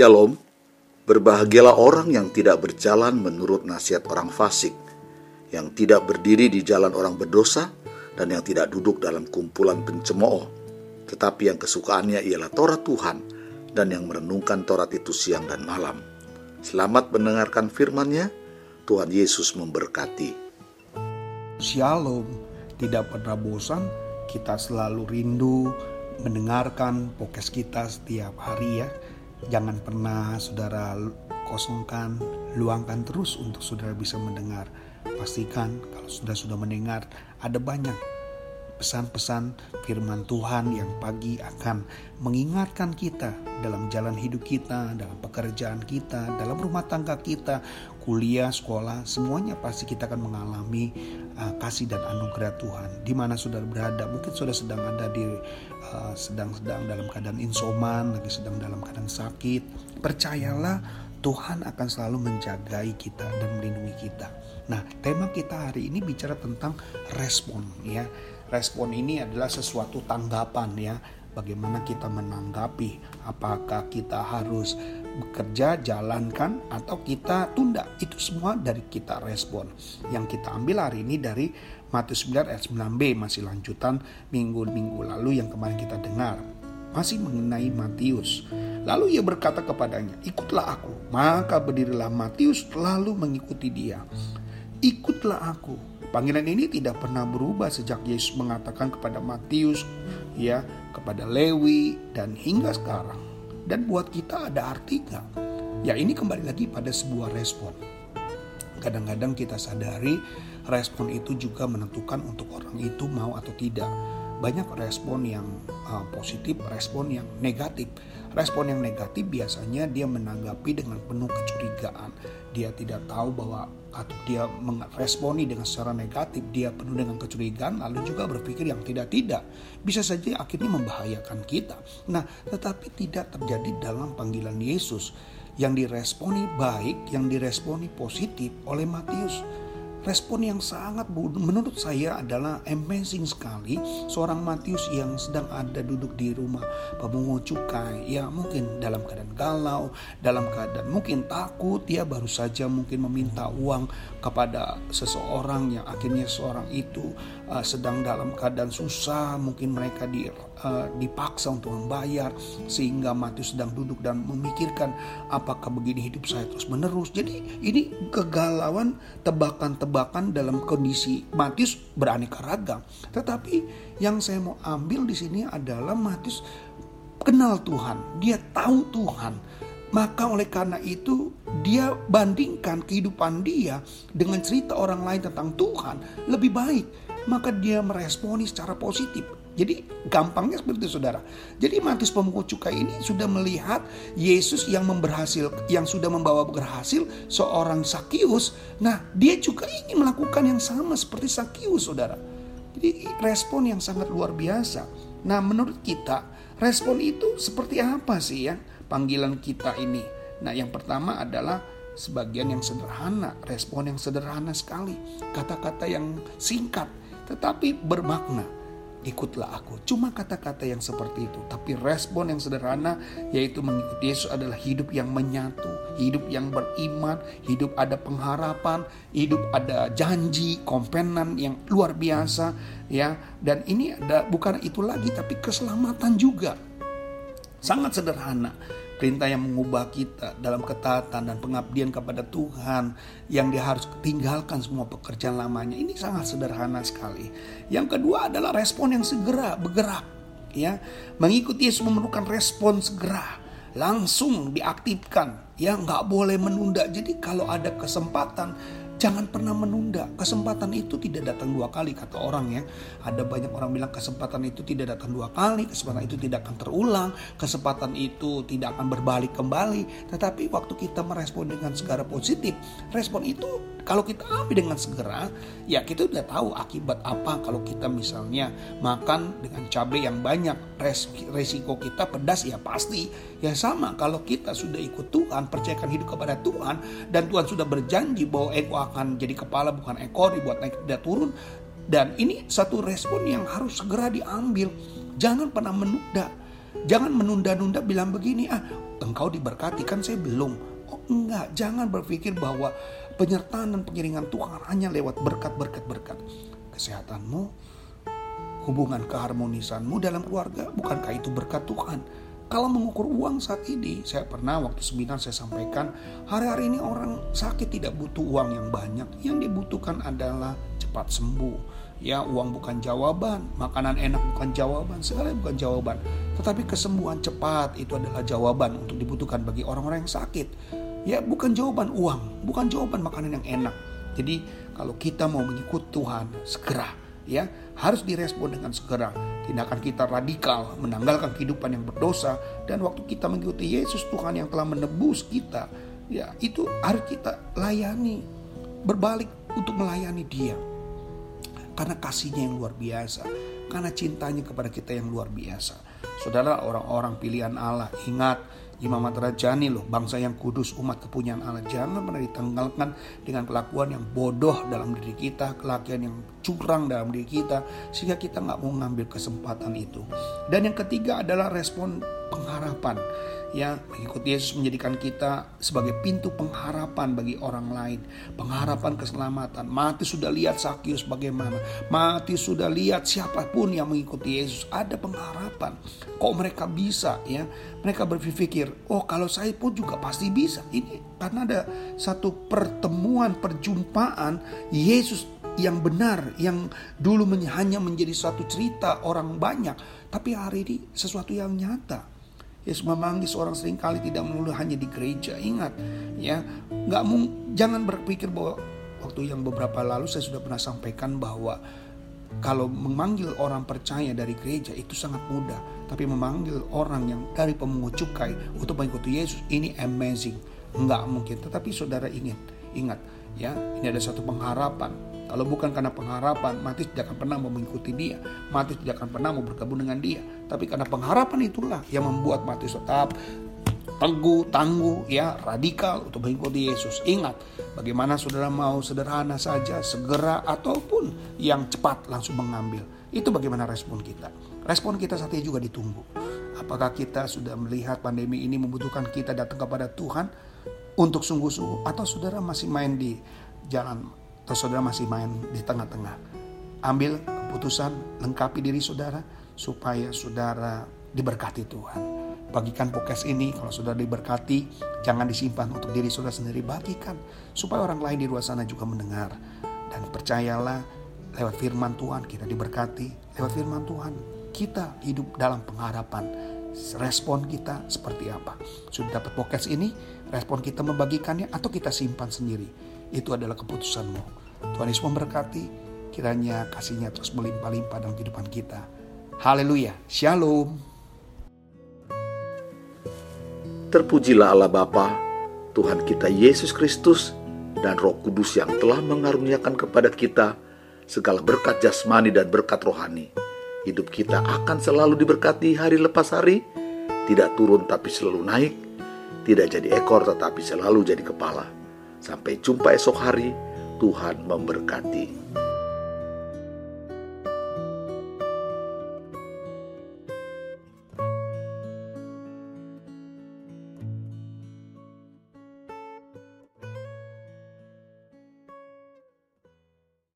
Shalom, berbahagialah orang yang tidak berjalan menurut nasihat orang fasik, yang tidak berdiri di jalan orang berdosa, dan yang tidak duduk dalam kumpulan pencemooh, tetapi yang kesukaannya ialah Taurat Tuhan, dan yang merenungkan Taurat itu siang dan malam. Selamat mendengarkan firman-Nya, Tuhan Yesus memberkati. Shalom, tidak pernah bosan, kita selalu rindu mendengarkan podcast kita setiap hari ya Jangan pernah saudara kosongkan, luangkan terus untuk saudara bisa mendengar. Pastikan kalau sudah sudah mendengar ada banyak pesan-pesan firman Tuhan yang pagi akan mengingatkan kita dalam jalan hidup kita, dalam pekerjaan kita, dalam rumah tangga kita, kuliah, sekolah, semuanya pasti kita akan mengalami uh, kasih dan anugerah Tuhan. Di mana saudara berada, mungkin saudara sedang ada di uh, sedang-sedang dalam keadaan insoman, lagi sedang dalam keadaan sakit. Percayalah Tuhan akan selalu menjagai kita dan melindungi kita. Nah, tema kita hari ini bicara tentang respon ya respon ini adalah sesuatu tanggapan ya. Bagaimana kita menanggapi? Apakah kita harus bekerja jalankan atau kita tunda? Itu semua dari kita respon. Yang kita ambil hari ini dari Matius 9 ayat 9b masih lanjutan minggu-minggu lalu yang kemarin kita dengar. Masih mengenai Matius. Lalu ia berkata kepadanya ikutlah aku. Maka berdirilah Matius lalu mengikuti dia. Ikutlah aku Panggilan ini tidak pernah berubah sejak Yesus mengatakan kepada Matius, ya, kepada Lewi dan hingga sekarang. Dan buat kita ada artinya. Ya ini kembali lagi pada sebuah respon. Kadang-kadang kita sadari respon itu juga menentukan untuk orang itu mau atau tidak. Banyak respon yang uh, positif, respon yang negatif. Respon yang negatif biasanya dia menanggapi dengan penuh kecurigaan. Dia tidak tahu bahwa atau dia meresponi dengan secara negatif, dia penuh dengan kecurigaan, lalu juga berpikir yang tidak-tidak, bisa saja akhirnya membahayakan kita. Nah, tetapi tidak terjadi dalam panggilan Yesus. Yang diresponi baik, yang diresponi positif oleh Matius respon yang sangat menurut saya adalah amazing sekali seorang Matius yang sedang ada duduk di rumah pemungut cukai. Ya mungkin dalam keadaan galau dalam keadaan mungkin takut dia baru saja mungkin meminta uang kepada seseorang yang akhirnya seorang itu uh, sedang dalam keadaan susah mungkin mereka di, uh, dipaksa untuk membayar sehingga Matius sedang duduk dan memikirkan apakah begini hidup saya terus menerus jadi ini kegalauan tebakan-tebakan tebakan dalam kondisi Matius beraneka ragam. Tetapi yang saya mau ambil di sini adalah Matius kenal Tuhan, dia tahu Tuhan. Maka oleh karena itu dia bandingkan kehidupan dia dengan cerita orang lain tentang Tuhan lebih baik. Maka dia meresponi secara positif jadi gampangnya seperti itu saudara. Jadi Matius pemungut cukai ini sudah melihat Yesus yang memberhasil, yang sudah membawa berhasil seorang Sakius. Nah dia juga ingin melakukan yang sama seperti Sakius saudara. Jadi respon yang sangat luar biasa. Nah menurut kita respon itu seperti apa sih ya panggilan kita ini? Nah yang pertama adalah sebagian yang sederhana, respon yang sederhana sekali, kata-kata yang singkat tetapi bermakna ikutlah aku. Cuma kata-kata yang seperti itu, tapi respon yang sederhana yaitu mengikuti Yesus adalah hidup yang menyatu, hidup yang beriman, hidup ada pengharapan, hidup ada janji, kompenan yang luar biasa ya. Dan ini ada bukan itu lagi tapi keselamatan juga. Sangat sederhana perintah yang mengubah kita dalam ketaatan dan pengabdian kepada Tuhan yang dia harus tinggalkan semua pekerjaan lamanya. Ini sangat sederhana sekali. Yang kedua adalah respon yang segera bergerak ya. Mengikuti Yesus memerlukan respon segera langsung diaktifkan. Ya nggak boleh menunda. Jadi kalau ada kesempatan Jangan pernah menunda. Kesempatan itu tidak datang dua kali kata orang ya. Ada banyak orang bilang kesempatan itu tidak datang dua kali, kesempatan itu tidak akan terulang, kesempatan itu tidak akan berbalik kembali. Tetapi waktu kita merespon dengan segera positif, respon itu kalau kita ambil dengan segera, ya kita udah tahu akibat apa kalau kita misalnya makan dengan cabai yang banyak, res, resiko kita pedas ya pasti. Ya sama kalau kita sudah ikut Tuhan, percayakan hidup kepada Tuhan dan Tuhan sudah berjanji bahwa ego akan jadi kepala bukan ekor, dibuat naik tidak turun. Dan ini satu respon yang harus segera diambil. Jangan pernah menunda Jangan menunda-nunda bilang begini, ah engkau diberkati kan saya belum. Oh enggak, jangan berpikir bahwa penyertaan dan pengiringan Tuhan hanya lewat berkat-berkat-berkat. Kesehatanmu, hubungan keharmonisanmu dalam keluarga, bukankah itu berkat Tuhan? Kalau mengukur uang saat ini, saya pernah waktu seminar saya sampaikan, hari-hari ini orang sakit tidak butuh uang yang banyak. Yang dibutuhkan adalah cepat sembuh. Ya, uang bukan jawaban, makanan enak bukan jawaban, segala bukan jawaban. Tetapi kesembuhan cepat itu adalah jawaban untuk dibutuhkan bagi orang-orang yang sakit. Ya, bukan jawaban uang, bukan jawaban makanan yang enak. Jadi, kalau kita mau mengikut Tuhan, segera ya harus direspon dengan segera. Tindakan kita radikal, menanggalkan kehidupan yang berdosa dan waktu kita mengikuti Yesus Tuhan yang telah menebus kita, ya itu harus kita layani, berbalik untuk melayani Dia. Karena kasihnya yang luar biasa, karena cintanya kepada kita yang luar biasa. Saudara orang-orang pilihan Allah, ingat Imam Rajani loh, bangsa yang kudus, umat kepunyaan Allah. Jangan pernah ditenggelamkan dengan kelakuan yang bodoh dalam diri kita, kelakuan yang curang dalam diri kita, sehingga kita nggak mau ngambil kesempatan itu. Dan yang ketiga adalah respon pengharapan. Ya mengikuti Yesus menjadikan kita sebagai pintu pengharapan bagi orang lain. Pengharapan keselamatan. Mati sudah lihat Sakius bagaimana. Mati sudah lihat siapa pun yang mengikuti Yesus. Ada pengharapan. Kok mereka bisa ya? Mereka berpikir oh kalau saya pun juga pasti bisa. Ini karena ada satu pertemuan perjumpaan Yesus yang benar yang dulu hanya menjadi suatu cerita orang banyak tapi hari ini sesuatu yang nyata Yesus memanggil seorang sering kali tidak melulu hanya di gereja. Ingat, ya, nggak jangan berpikir bahwa waktu yang beberapa lalu saya sudah pernah sampaikan bahwa kalau memanggil orang percaya dari gereja itu sangat mudah, tapi memanggil orang yang dari pemungut cukai untuk mengikuti Yesus ini amazing, nggak mungkin. Tetapi saudara ingat, ingat, ya, ini ada satu pengharapan kalau bukan karena pengharapan, Matius tidak akan pernah mau mengikuti dia. Matius tidak akan pernah mau bergabung dengan dia. Tapi karena pengharapan itulah yang membuat Matius tetap teguh, tangguh, ya radikal untuk mengikuti Yesus. Ingat, bagaimana saudara mau sederhana saja, segera ataupun yang cepat langsung mengambil. Itu bagaimana respon kita. Respon kita saat ini juga ditunggu. Apakah kita sudah melihat pandemi ini membutuhkan kita datang kepada Tuhan untuk sungguh-sungguh atau saudara masih main di jalan atau saudara masih main di tengah-tengah. Ambil keputusan, lengkapi diri saudara supaya saudara diberkati Tuhan. Bagikan podcast ini kalau saudara diberkati, jangan disimpan untuk diri saudara sendiri, bagikan supaya orang lain di luar sana juga mendengar. Dan percayalah lewat firman Tuhan kita diberkati, lewat firman Tuhan kita hidup dalam pengharapan. Respon kita seperti apa? Sudah dapat podcast ini, respon kita membagikannya atau kita simpan sendiri? Itu adalah keputusanmu. Tuhan Yesus memberkati, kiranya kasihnya terus melimpah-limpah dalam kehidupan kita. Haleluya, Shalom. Terpujilah Allah Bapa, Tuhan kita Yesus Kristus, dan Roh Kudus yang telah mengaruniakan kepada kita segala berkat jasmani dan berkat rohani. Hidup kita akan selalu diberkati hari lepas hari, tidak turun tapi selalu naik, tidak jadi ekor tetapi selalu jadi kepala. Sampai jumpa esok hari. Tuhan memberkati.